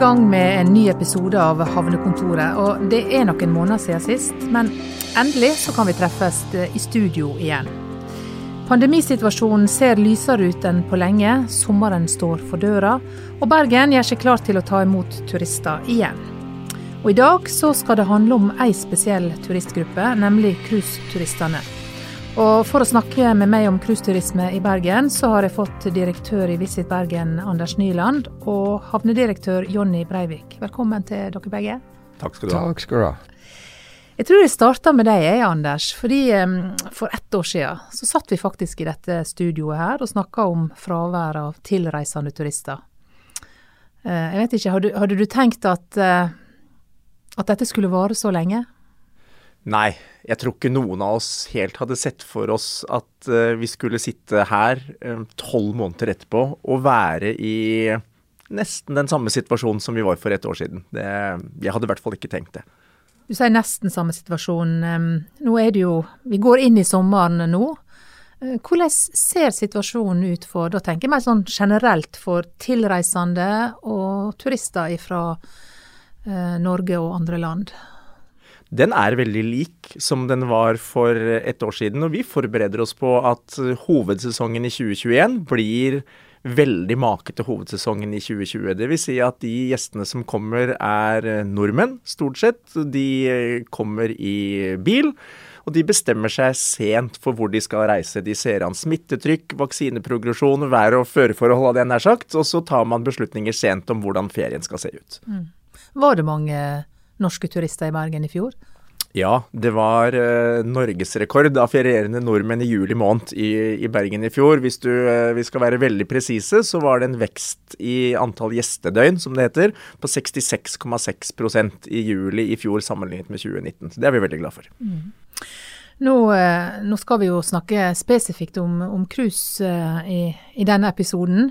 gang med en ny episode av Havnekontoret. Og det er noen måneder siden sist, men endelig så kan vi treffes i studio igjen. Pandemisituasjonen ser lysere ut enn på lenge. Sommeren står for døra, og Bergen gjør seg klar til å ta imot turister igjen. Og I dag så skal det handle om ei spesiell turistgruppe, nemlig cruiseturistene. Og For å snakke med meg om cruiseturisme i Bergen, så har jeg fått direktør i Visit Bergen, Anders Nyland, og havnedirektør Jonny Breivik. Velkommen til dere begge. Takk skal du ha. Takk skal du ha. Jeg tror jeg starter med deg, jeg, Anders. Fordi For ett år siden så satt vi faktisk i dette studioet her og snakka om fravær av tilreisende turister. Uh, jeg vet ikke, Hadde, hadde du tenkt at, uh, at dette skulle vare så lenge? Nei, jeg tror ikke noen av oss helt hadde sett for oss at uh, vi skulle sitte her tolv uh, måneder etterpå og være i nesten den samme situasjonen som vi var for et år siden. Det, jeg hadde i hvert fall ikke tenkt det. Du sier nesten samme situasjon. Nå er det jo Vi går inn i sommeren nå. Eh, hvordan ser situasjonen ut for, da tenker jeg mer sånn generelt, for tilreisende og turister fra eh, Norge og andre land? Den er veldig lik som den var for et år siden. Og vi forbereder oss på at hovedsesongen i 2021 blir veldig makete hovedsesongen i 2020. Dvs. Si at de gjestene som kommer er nordmenn, stort sett. De kommer i bil. Og de bestemmer seg sent for hvor de skal reise. De ser an smittetrykk, vaksineprogresjon, vær- og føreforhold, hadde jeg nær sagt. Og så tar man beslutninger sent om hvordan ferien skal se ut. Mm. Var det mange norske turister i Bergen i fjor? Ja, det var uh, norgesrekord av ferierende nordmenn i juli måned i, i Bergen i fjor. Hvis du, uh, vi skal være veldig presise, så var det en vekst i antall gjestedøgn, som det heter, på 66,6% i juli i fjor sammenlignet med 2019. Så det er vi veldig glad for. Mm. Nå, uh, nå, skal vi jo snakke spesifikt om, om cruise i, i, denne episoden.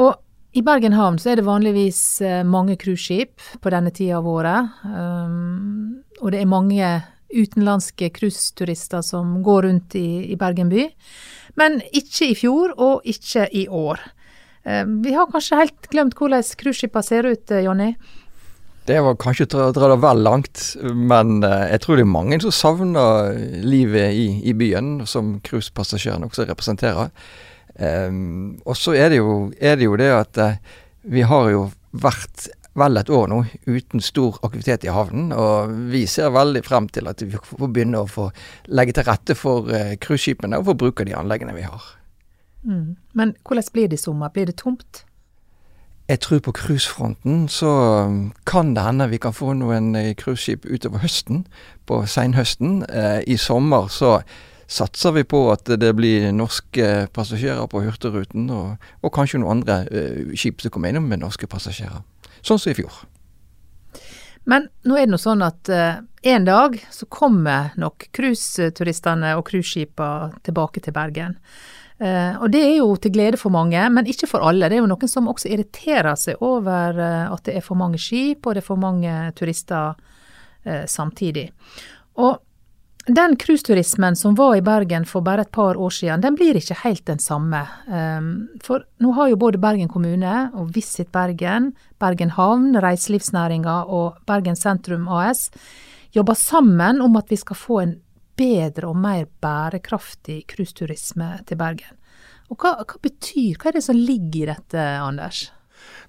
og i Bergen havn så er det vanligvis eh, mange cruiseskip på denne tida av året. Um, og det er mange utenlandske cruiseturister som går rundt i, i, Bergen by. Men ikke i fjor, og ikke i år. Um, vi har kanskje helt glemt hvordan cruiseskipene ser ut, eh, Jonny? Det var kanskje å dra det vel langt, men eh, jeg tror det er mange som savner livet i, i byen, som cruisepassasjerene også representerer. Um, og så er, er, det jo det at uh, vi har jo vært vel et år nå uten stor aktivitet i havnen, og vi ser veldig frem til at vi får begynne å få legge til rette for uh, cruiseskipene og få bruke de anleggene vi har. Mm. Men hvordan blir det i sommer? Blir det tomt? Jeg tror på cruisefronten så kan det hende vi kan få noen eh, cruiseskip utover høsten, på seinhøsten. Uh, I sommer så satser vi på at det blir norske passasjerer på Hurtigruten, og, og kanskje noen andre uh, skip som kommer innom med norske passasjerer. Sånn som i fjor. Men nå er det nå sånn at uh, en dag så kommer nok cruiseturistene og cruiseskipene tilbake til Bergen. Uh, og det er jo til glede for mange, men ikke for alle. Det er jo noen som også irriterer seg over uh, at det er for mange skip og det er for mange turister samtidig. Og den cruiseturismen som var i Bergen for bare et par år siden, den blir ikke helt den samme. Ehm, for nå har jo både Bergen kommune og Visit Bergen, Bergen havn, reiselivsnæringa og Bergen sentrum AS jobba sammen om at vi skal få en bedre og mer bærekraftig cruiseturisme til Bergen. Og hva, hva betyr, hva er det som ligger i dette, Anders?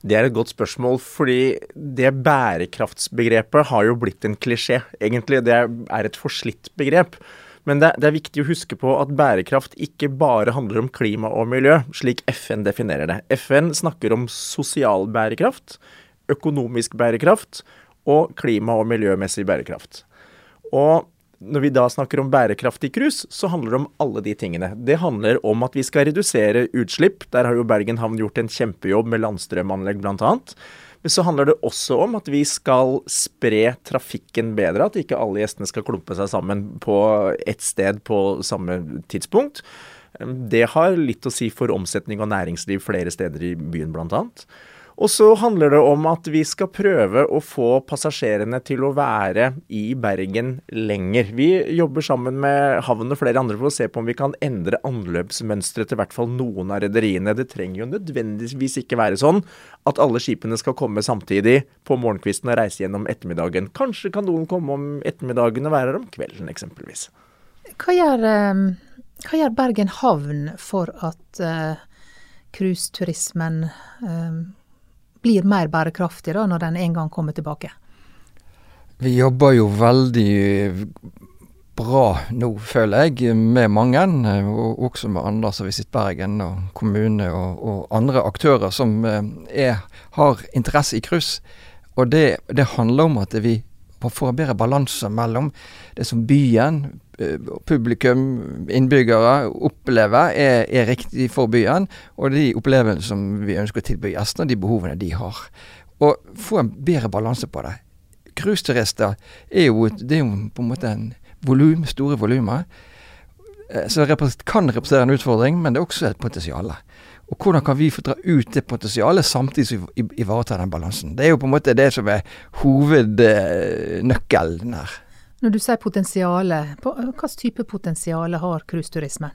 Det er et godt spørsmål, fordi det bærekraftsbegrepet har jo blitt en klisjé. Egentlig, det er et forslitt begrep. Men det, det, er viktig å huske på at bærekraft ikke bare handler om klima og miljø, slik FN definerer det. FN snakker om sosial bærekraft, økonomisk bærekraft og klima- og miljømessig bærekraft. Og når vi da snakker om bærekraftig cruise, så handler det om alle de tingene. Det handler om at vi skal redusere utslipp. Der har jo Bergen havn gjort en kjempejobb med landstrømanlegg bl.a. Men så handler det også om at vi skal spre trafikken bedre. At ikke alle gjestene skal klumpe seg sammen på ett sted på samme tidspunkt. Det har litt å si for omsetning og næringsliv flere steder i byen bl.a. Og så handler det om at vi skal prøve å få passasjerene til å være i Bergen lenger. Vi jobber sammen med havn og flere andre for å se på om vi kan endre anløpsmønsteret til hvert fall noen av rederiene. Det trenger jo nødvendigvis ikke være sånn at alle skipene skal komme samtidig på morgenkvisten og reise gjennom ettermiddagen. Kanskje kan noen komme om ettermiddagen og være her om kvelden, eksempelvis. Hva gjør, eh, hva gjør Bergen havn for at uh, cruiseturismen uh, blir mer bærekraftig da, når den en gang kommer tilbake? Vi jobber jo veldig bra nå, føler jeg, med mange. Og også med andre som Visit Bergen og kommune og, og, andre aktører som eh, er, har interesse i cruise. Og det, det, handler om at vi får bedre balanse mellom det som byen, eh, publikum, innbyggere opplever er, er, riktig for byen, og de opplevelsene som vi ønsker å tilby gjestene, de behovene de har. Og få en bedre balanse på det. Cruiseturister er jo, det er jo på en måte en volum, store volumer. Eh, så det kan representere en utfordring, men det er også et potensial. Og hvordan kan vi få dra ut det potensialet samtidig som vi ivaretar den balansen. Det er jo på en måte det som er hovednøkkelen her. Når du sier potensialet, hvilken type potensial har cruiseturismen?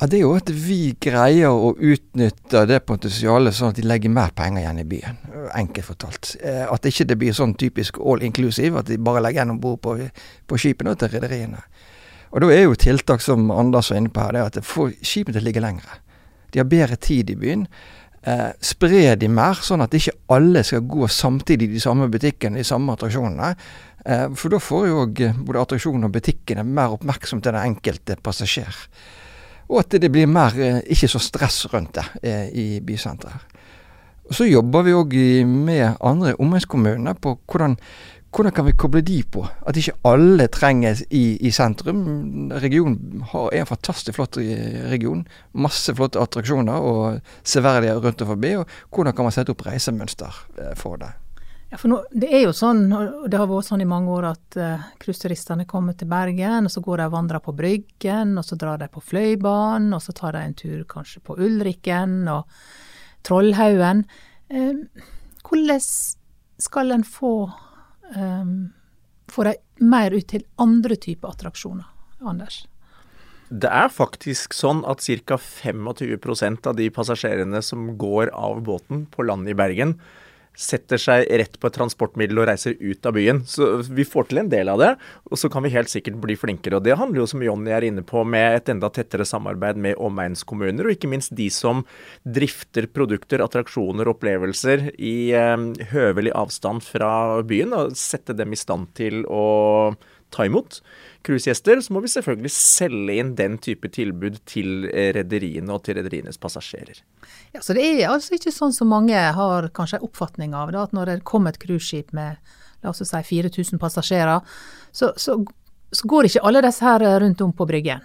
Ja, Det er jo at vi greier å utnytte det potensialet sånn at de legger mer penger igjen i byen. Enkelt fortalt. Eh, at ikke det blir sånn typisk all inclusive, at de bare legger igjen om bord på, på skipene og til rederiene. Og Da er jo tiltak som Anders var inne på her, det er at får skipene til å ligge lengre. De har bedre tid i byen. Eh, spre de mer, sånn at ikke alle skal gå samtidig i de samme butikkene, de samme attraksjonene. Eh, for da får jo òg både attraksjonene og butikkene mer oppmerksom til den enkelte passasjer. Og at det blir mer, eh, ikke så stress rundt det eh, i bysenteret. Og Så jobber vi òg med andre omegnskommuner på hvordan hvordan kan vi koble de på? At ikke alle trenges i, i sentrum. Regionen er en fantastisk flott region. Masse flotte attraksjoner og severdigheter rundt og forbi. og Hvordan kan man sette opp reisemønster eh, for det? Ja, for nå, Det er jo sånn, og det har vært sånn i mange år, at uh, kommer til Bergen, og så går de og vandrer på Bryggen, og så drar de på Fløibanen, og så tar de en tur kanskje på Ulrikken og Trollhaugen. Uh, hvordan skal en få um, får de mer ut til andre typer attraksjoner, Anders? Det er faktisk sånn at ca. 25% av de passasjerene som går av båten på land i Bergen, setter seg rett på et transportmiddel og reiser ut av byen. Så vi får til en del av det, og så kan vi helt sikkert bli flinkere. Og det handler jo, som Jonny er inne på, med et enda tettere samarbeid med omegnskommuner, og ikke minst de som drifter produkter, attraksjoner, opplevelser i eh, høvelig avstand fra byen, og sette dem i stand til å ta imot cruisegjester, så må vi selvfølgelig selge inn den type tilbud til eh, rederiene og til rederienes passasjerer. Ja, Så det er altså ikke sånn som mange har kanskje oppfatning av, da, at når det kommer et cruiseskip med la oss si 4000 passasjerer, så, så, så går ikke alle disse her rundt om på Bryggen.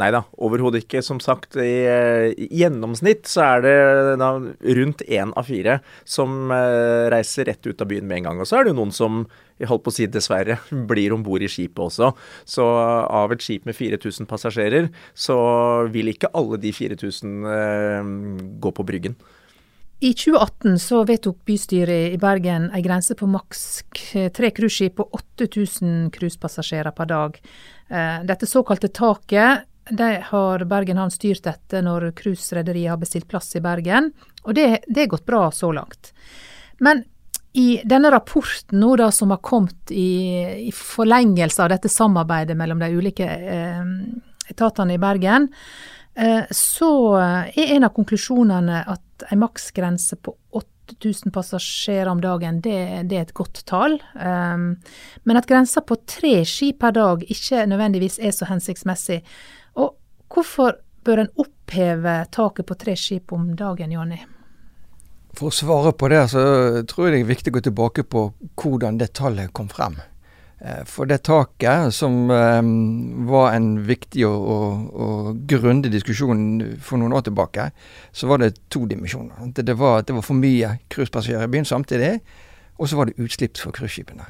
Nei da, overhodet ikke. Som sagt, i, i, gjennomsnitt så er det da, rundt én av fire som uh, reiser rett ut av byen med en gang. Og så er det jo noen som, jeg holdt på å si dessverre, blir om bord i skipet også. Så av et skip med 4000 passasjerer, så vil ikke alle de 4000 uh, gå på Bryggen. I 2018 så vedtok bystyret i Bergen en grense på maks tre cruiseskip på 8000 cruisepassasjerer per dag. Eh, dette såkalte taket de har Bergen Havn styrt etter når cruiserederiet har bestilt plass i Bergen, og det, er gått bra så langt. Men i denne rapporten nå da, som har kommet i, i forlengelse av dette samarbeidet mellom de ulike eh, etatene i Bergen, eh, så er en av konklusjonene at en maksgrense på 8000 passasjerer om dagen, det, det, er et godt tall. Um, men at grensa på tre skip per dag ikke nødvendigvis er så hensiktsmessig. Hvorfor bør en oppheve taket på tre skip om dagen, Jonny? For å svare på det, så tror jeg det er viktig å gå tilbake på hvordan det tallet kom frem. Eh, for det taket, som um, var en viktig og, og, og, grundig diskusjon for noen år tilbake, så var det to dimensjoner. Det var, det var for mye cruisepassasjerer i byen samtidig, og så var det utslipp for cruiseskipene.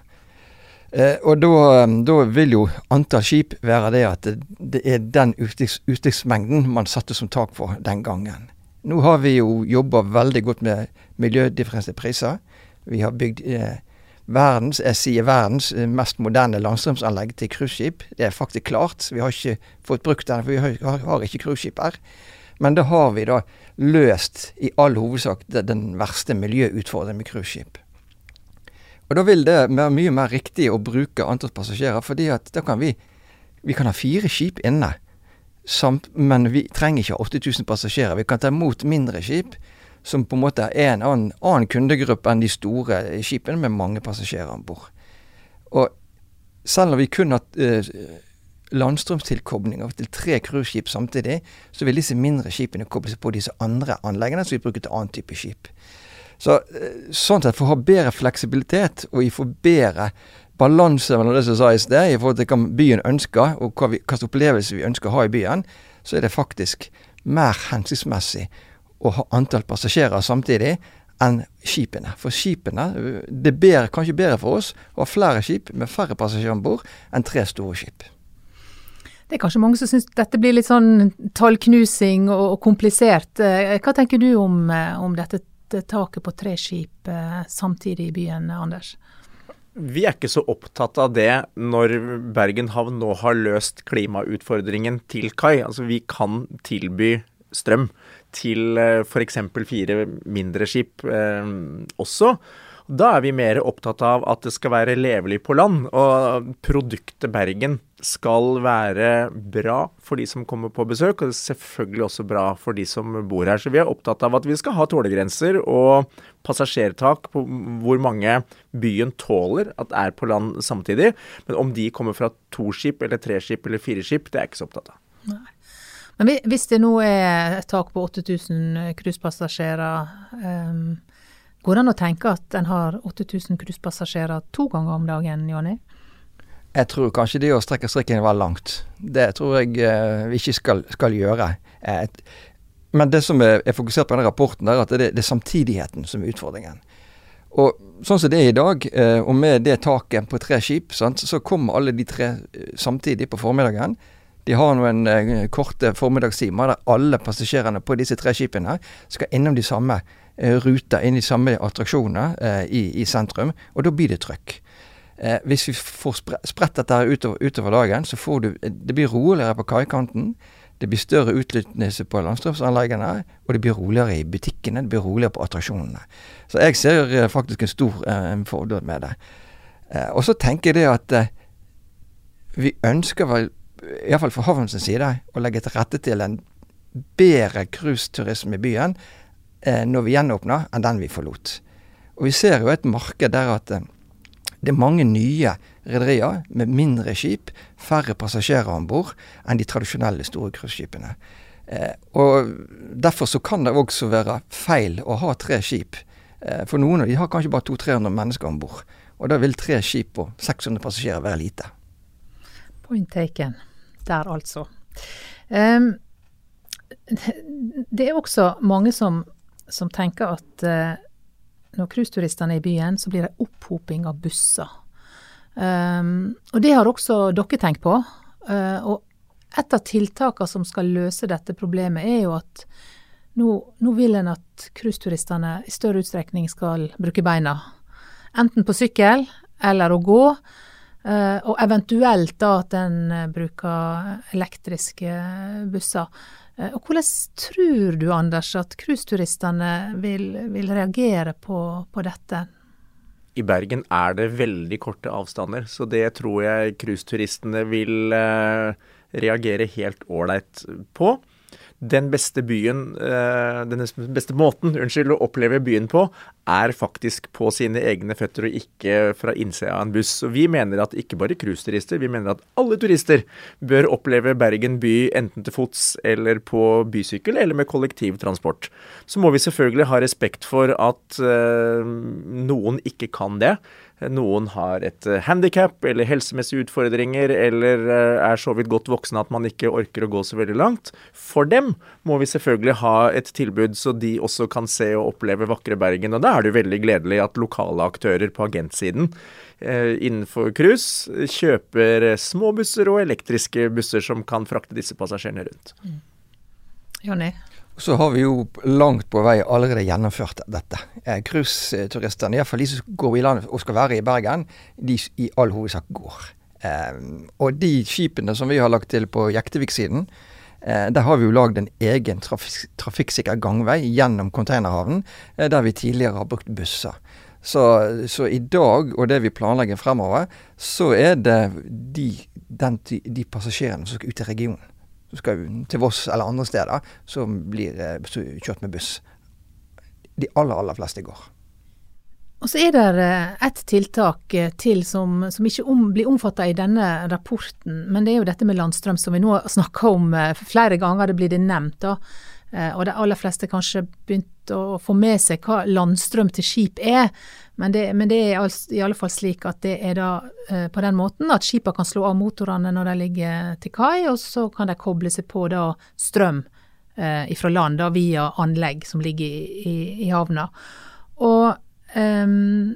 Eh, og da, vil jo antall skip være det at det, det er den utslippsmengden man satte som tak for den gangen. Nå har vi jo jobba veldig godt med miljødifferensierte priser. Vi har bygd eh, verdens, jeg sier verdens eh, mest moderne landstrømsanlegg til cruiseskip. Det er faktisk klart. Vi har ikke fått brukt den, for vi har, har ikke cruiseskip her. Men da har vi da løst i all hovedsak den verste miljøutfordringen med cruiseskip. Og da vil det være mye mer riktig å bruke antall passasjerer, fordi at da kan vi vi kan ha fire skip inne. Samt, men vi trenger ikke ha 8000 passasjerer. Vi kan ta imot mindre skip som på en måte er en annen, annen kundegruppe enn de store skipene med mange passasjerer om bord. Og selv om vi kun har eh, landstrømstilkoblinger til tre cruiseskip samtidig, så vil disse mindre skipene koble seg på disse andre anleggene som vi bruker til annen type skip. Så, eh, sånn sett, For å ha bedre fleksibilitet og vi får bedre balanse mellom det som sa i sted, i forhold til hva byen ønsker, og hva, vi, hva slags opplevelse vi ønsker å ha i byen, så er det faktisk mer hensiktsmessig å ha antall passasjerer samtidig enn skipene. For skipene Det er kanskje bedre for oss å ha flere skip med færre passasjerer om bord enn tre store skip. Det er kanskje mange som syns dette blir litt sånn tallknusing og komplisert. Eh, hva tenker du om, eh, om dette taket på tre skip eh, samtidig i byen, Anders? Vi er ikke så opptatt av det når Bergen havn nå har løst klimautfordringen til kai. Altså vi kan tilby strøm til eh, f.eks. fire mindre skip eh, også. Da er vi mer opptatt av at det skal være levelig på land. Og produktet Bergen skal være bra for de som kommer på besøk, og selvfølgelig også bra for de som bor her. Så vi er opptatt av at vi skal ha tålegrenser og passasjertak på hvor mange byen tåler at er på land samtidig. Men om de kommer fra to skip eller tre skip eller fire skip, det er jeg ikke så opptatt av. Nei. Men hvis det nå er et tak på 8000 cruisepassasjerer, um, går det an å tenke at en har 8000 cruisepassasjerer to ganger om dagen, Jonny? Jeg tror kanskje det å strekke strikken var langt. Det tror jeg uh, vi ikke skal, skal gjøre. Et, men det som er, er, fokusert på denne rapporten, er at det, er samtidigheten som er utfordringen. Og sånn som det er i dag, uh, og med det taket på tre skip, så kommer alle de tre samtidig på formiddagen. De har noen en korte formiddagstimer der alle passasjerene på disse tre skipene skal innom de samme ruter, inn i de samme attraksjonene i, i, sentrum, og da blir det trøkk. Hvis vi får spredt dette utover, utover, dagen, så får du Det blir roligere på kaikanten. Det blir større utnyttelse på landstrømsanleggene, og det blir roligere i butikkene, det blir roligere på attraksjonene. Så jeg ser faktisk en stor eh, fordel med det. og så tenker jeg det at vi ønsker vel iallfall fra havnens side, å legge til rette til en bedre cruiseturisme i byen eh, når vi gjenåpner, enn den vi forlot. Og Vi ser jo et marked der at eh, det er mange nye rederier med mindre skip, færre passasjerer om bord enn de tradisjonelle store cruiseskipene. Eh, og Derfor så kan det også være feil å ha tre skip. Eh, for noen av de har kanskje bare 200-300 mennesker om bord. Og da vil tre skip og 600 passasjerer være lite. Point taken der, altså. Um, det er også mange som, som tenker at uh, når cruiseturistene er i byen, så blir det opphoping av busser. Um, og det har også dere tenkt på. Uh, og et av tiltakene som skal løse dette problemet, er jo at nå, nå vil en at cruiseturistene i større utstrekning skal bruke beina. Enten på sykkel eller å gå. Uh, og eventuelt da at en uh, bruker elektriske busser. Uh, og Hvordan tror du, Anders, at cruiseturistene vil, vil, reagere på, på, dette? I Bergen er det veldig korte avstander, så det tror jeg cruiseturistene vil reagere helt ålreit på den beste byen, uh, den beste måten unnskyld, å oppleve byen på, er faktisk på sine egne føtter og ikke fra innsida av en buss. Og vi mener at ikke bare cruiseturister, vi mener at alle turister bør oppleve Bergen by enten til fots eller på bysykkel eller med kollektivtransport. Så må vi selvfølgelig ha respekt for at uh, noen ikke kan det. Noen har et eh, handikap eller helsemessige utfordringer eller eh, er så vidt godt voksne at man ikke orker å gå så veldig langt. For dem må vi selvfølgelig ha et tilbud så de også kan se og oppleve vakre Bergen. Og da er det jo veldig gledelig at lokale aktører på agentsiden eh, innenfor cruise kjøper småbusser og elektriske busser som kan frakte disse passasjerene rundt. Mm. Jonny? Så har vi jo langt på vei allerede gjennomført dette. Eh, Cruiseturistene, iallfall de som går i land og skal være i Bergen, de i all hovedsak går. Eh, og de skipene som vi har lagt til på Jektevik-siden, eh, der har vi jo lagd en egen trafik trafikksikker gangvei gjennom containerhavnen, der vi tidligere har brukt busser. Så, så, i dag, og det vi planlegger fremover, så er det de, den, de passasjerene som skal ut i regionen som skal til Voss eller andre steder, som blir eh, kjørt med buss. De aller, aller fleste går. Og så er det eh, et tiltak eh, til som, som ikke om, blir omfatta i denne rapporten, men det er jo dette med landstrøm som vi nå snakker om flere ganger, det blir det nevnt. da. Og de aller fleste kanskje begynt å få med seg hva landstrøm til skip er. Men det, men det er i alle fall slik at det er da eh, på den måten at skipene kan slå av motorene når de ligger til kai, og så kan de koble seg på da strøm eh, fra land da via anlegg som ligger i, i, i havna. Og um,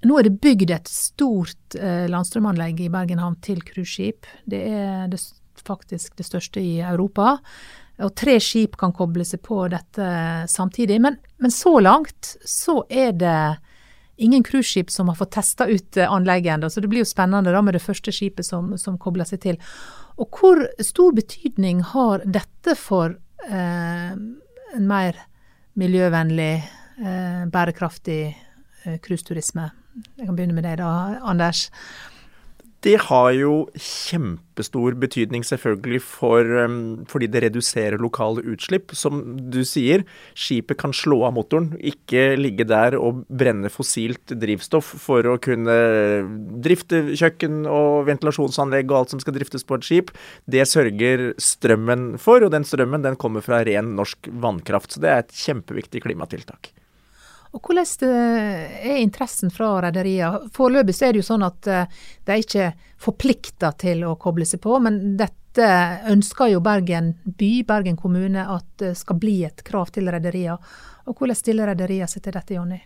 nå er det bygd et stort eh, landstrømanlegg i Bergen havn til cruiseskip. Det er det, faktisk det største i Europa. Og tre skip kan koble seg på dette samtidig. Men, men så langt så er det ingen cruiseskip som har fått testa ut eh, anlegget ennå, så det blir jo spennende da med det første skipet som, som kobler seg til. Og hvor stor betydning har dette for eh, en mer miljøvennlig, eh, bærekraftig eh. Jeg kan begynne med deg da, Anders. Det har jo kjempestor betydning selvfølgelig for, um, fordi det reduserer lokale utslipp. Som du sier, skipet kan slå av motoren, ikke ligge der og brenne fossilt drivstoff for å kunne drifte kjøkken og ventilasjonsanlegg og alt som skal driftes på et skip. Det sørger strømmen for, og den strømmen den kommer fra ren norsk vannkraft. Så det er et kjempeviktig klimatiltak. Og Hvordan er interessen fra rederiene? Foreløpig er det jo sånn at eh, de er ikke forplikta til å koble seg på, men dette ønsker jo Bergen by, Bergen kommune, at det skal bli et krav til rederiene. Og Hvordan stiller rederiene seg til dette, Jonny?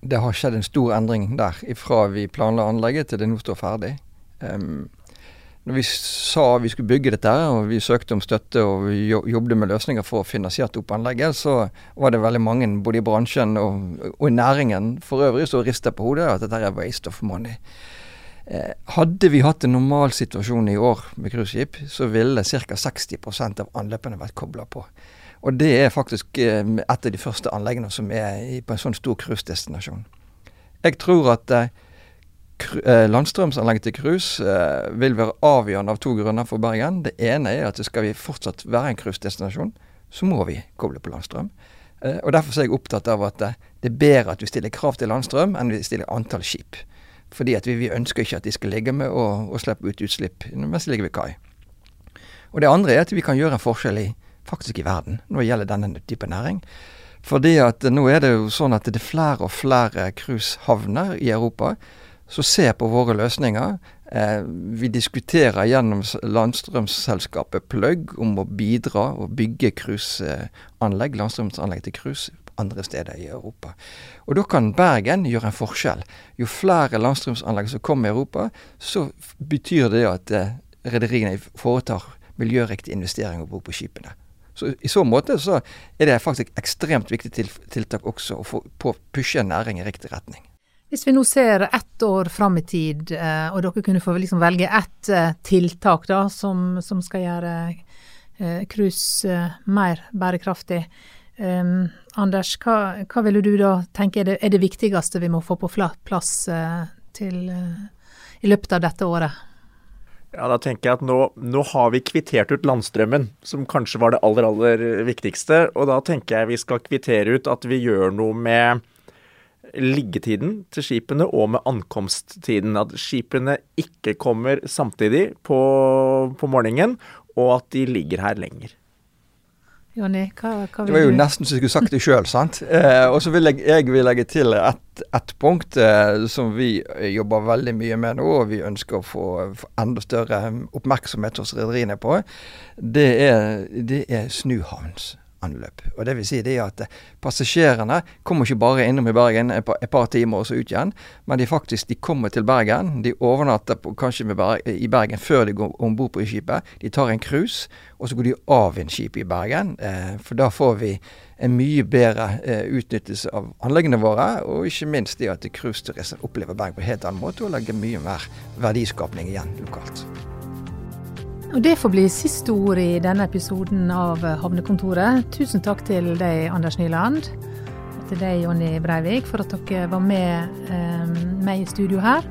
Det har skjedd en stor endring der, ifra vi planla anlegget til det nå står ferdig. Um, når vi sa vi skulle bygge dette, og vi søkte om støtte og vi jobbet med løsninger for å finansiere opp anlegget, så var det veldig mange både i bransjen og, og i næringen for øvrig som rista på hodet at dette er waste of money. Eh, hadde vi hatt en normal situasjon i år med cruiseskip, så ville ca. 60% av anløpene vært kobla på. Og det er faktisk eh, et av de første anleggene som er på en sånn stor cruisedestinasjon. Jeg tror at eh, landstrømsanlegget til cruise eh, vil være avgjørende av to grunner for Bergen. Det ene er at skal vi fortsatt være en cruisedestinasjon, så må vi koble på landstrøm. Eh, og Derfor er jeg opptatt av at det er bedre at vi stiller krav til landstrøm, enn vi stiller antall skip. Fordi vi, vi ønsker ikke at de skal ligge med og, og slippe ut utslipp mens de ligger ved kai. Og Det andre er at vi kan gjøre en forskjell i, faktisk i verden når det gjelder denne type næring. Fordi at nå er det jo sånn at det er flere og flere cruisehavner i Europa så se på våre løsninger. Eh, vi diskuterer gjennom landstrømselskapet Plugg om å bidra og bygge cruiseanlegg, landstrømsanlegg til cruise andre steder i Europa. Og Da kan Bergen gjøre en forskjell. Jo flere landstrømsanlegg som kommer i Europa, så betyr det at eh, rederiene foretar miljøriktige investeringer på, på skipene. Så I så måte så er det faktisk ekstremt viktig tiltak også å få pushe en næring i riktig retning. Hvis vi nå ser ett år fram i tid, eh, og dere kunne få liksom velge ett eh, tiltak da, som, som skal gjøre eh, cruise mer bærekraftig. Um, Anders, hva, hva ville du da tenke er det, er det, viktigste vi må få på plass til, i løpet av dette året? Ja, Da tenker jeg at nå, nå, har vi kvittert ut landstrømmen, som kanskje var det aller, aller viktigste. Og da tenker jeg vi skal kvittere ut at vi gjør noe med liggetiden til skipene og med ankomsttiden. At skipene ikke kommer samtidig på, på morgenen, og at de ligger her lenger. Jonny, hva, hva vil du Det var jo nesten så jeg skulle sagt det sjøl, sant. Eh, og så vil jeg, jeg vil legge til ett et punkt eh, som vi jobber veldig mye med nå, og vi ønsker å få, få enda større oppmerksomhet hos rederiene på. Det er, det er snuhavns anløp. Og det vil si det at Passasjerene kommer ikke bare innom i Bergen et par, et par timer og så ut igjen, men de faktisk de kommer til Bergen. De overnatter på, kanskje i Bergen før de går om bord på skipet. De tar en cruise, og så går de av en skip i Bergen. Eh, for da får vi en mye bedre eh, utnyttelse av anleggene våre, og ikke minst det at cruiseturister opplever Bergen på en helt annen måte og legger mye mer verdiskapning igjen lokalt. Og Det får bli siste ord i denne episoden av Havnekontoret. Tusen takk til deg, Anders Nyland, og til deg, Jonny Breivik, for at dere var med eh, meg i studio her.